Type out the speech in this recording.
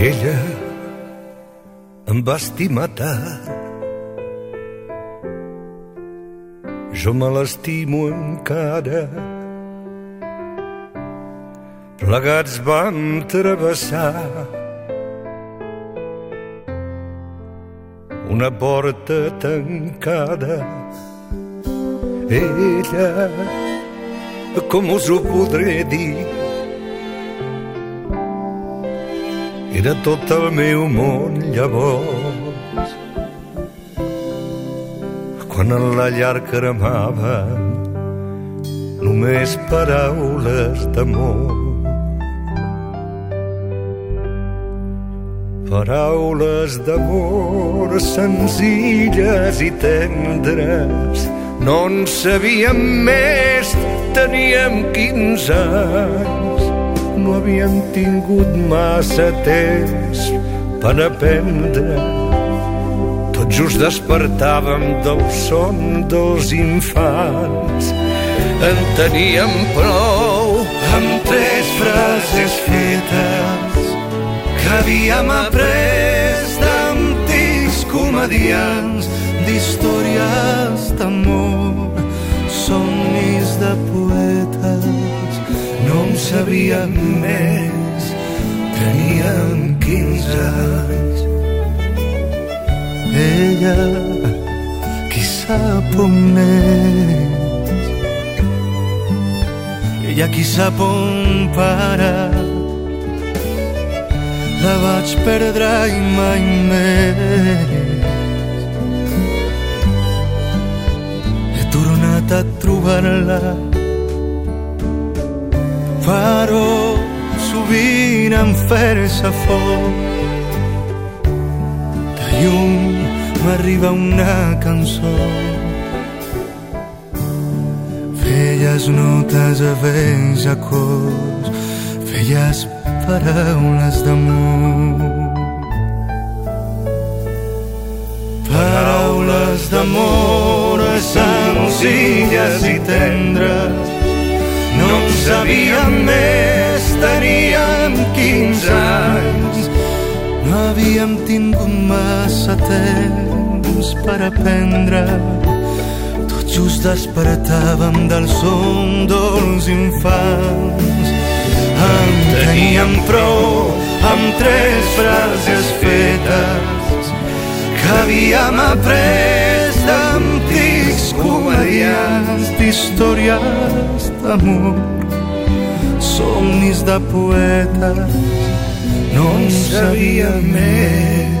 Ella em va estimar tant jo me l'estimo encara. Plegats vam travessar una porta tancada. Ella, com us ho podré dir, era tot el meu món llavors. Quan en la llar cremava només paraules d'amor. Paraules d'amor senzilles i tendres. No en sabíem més, teníem 15 anys no havíem tingut massa temps per aprendre tot just despertàvem del son dels infants. En teníem prou amb tres frases fetes que havíem après d'antics comedians d'històries d'amor, somnis de poetes. No en sabíem més, teníem 15 anys. Ella qui sap on és? Ella qui sap on para? La vaig perdre i mai més. He tornat a trobar-la però sovint em fer-se fort. Lluny m'arriba una cançó. Feies notes a vells acords feies paraules d'amor. Paraules d'amor senzilles i tendres sabíem més teníem 15 anys no havíem tingut massa temps per aprendre. Tot just despertàvem del son dels infants. En teníem prou amb tres frases fetes que havíem après d'antics comedians d'històries d'amor, somnis de poetes no en sabia més.